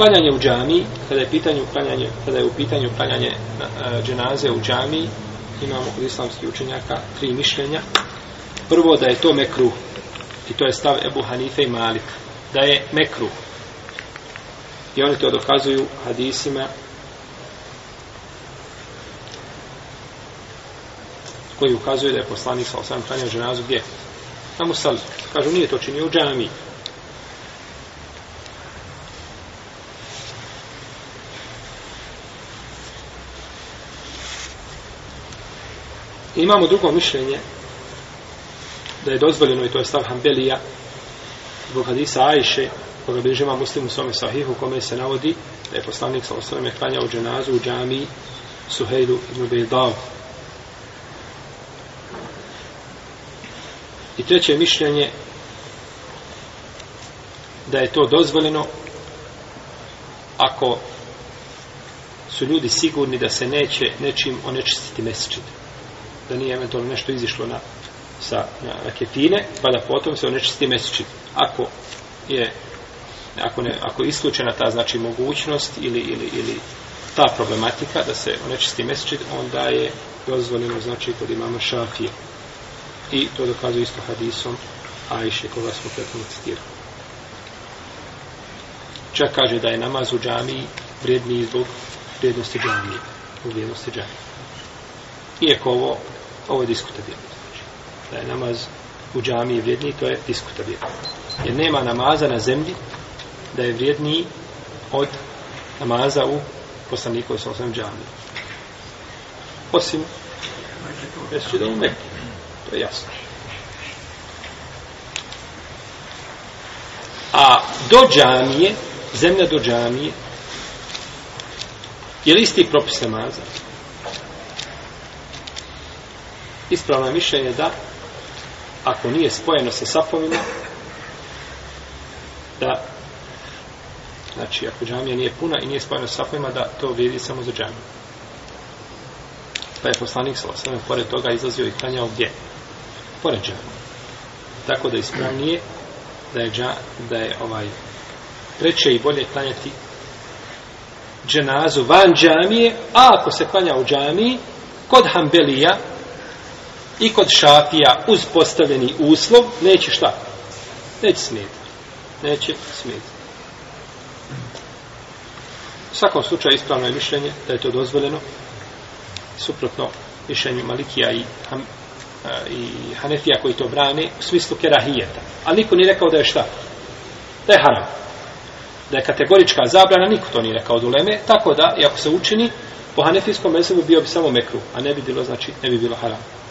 klanjanje u džami, kada je pitanje klanjanje, kada je u pitanju klanjanje dženaze u džami, imamo kod islamskih učenjaka tri mišljenja. Prvo da je to mekru i to je stav Ebu Hanife i Malik, da je mekru. I oni to dokazuju hadisima koji ukazuju da je poslanik sa osam klanjao dženazu gdje? Na Musali. Kažu, nije to činio u džami, Imamo drugo mišljenje da je dozvoljeno i to je stav Hanbelija zbog hadisa Ajše koga bliže ima muslim u svome sahihu kome se navodi da je poslanik sa osnovim je klanjao dženazu u džami Suhejlu i Nubeidav. I treće mišljenje da je to dozvoljeno ako su ljudi sigurni da se neće nečim onečistiti mesečitom da nije eventualno nešto izišlo na, sa, na, na ketine, pa da potom se onečisti mesečin. Ako je ako, ne, ako je isključena ta znači mogućnost ili, ili, ili ta problematika da se onečisti mesečin, onda je dozvoljeno znači kod imama šafije. I to dokazuje isto hadisom Ajše koga smo prethodno citirali. Čak kaže da je namaz u džamiji vrijedniji zbog vrijednosti džamije. U vrijednosti džamije. Iako ovo ovo je diskutabilno. Znači, da je namaz u džami je vrijedniji, to je diskutabilno. Jer nema namaza na zemlji da je vrijedniji od namaza u poslanikovi sa osam džami. Osim Jesu da ume. To je jasno. A do džamije, zemlja do džamije, je li isti propis namaza? Ne ispravno je mišljenje da ako nije spojeno sa sapovima da znači ako džamija nije puna i nije spojeno sa sapovima da to vidi samo za džamiju pa je poslanik sa osvrame pored toga izlazio i klanjao gdje pored džamije tako da ispravnije da je, dža, da je ovaj preče i bolje klanjati dženazu van džamije a ako se klanja u džamiji kod Hambelija, i kod šafija uz postavljeni uslov neće šta? Neće smijeti. Neće smijeti. U svakom slučaju ispravno je mišljenje da je to dozvoljeno suprotno mišljenju Malikija i, Ham, i Hanefija koji to brane u smislu kerahijeta. Ali niko nije rekao da je šta? Da je haram. Da je kategorička zabrana, niko to nije rekao od uleme, tako da, i ako se učini, po hanefijskom mesebu bio bi samo mekru, a ne bi bilo, znači, ne bi bilo haram.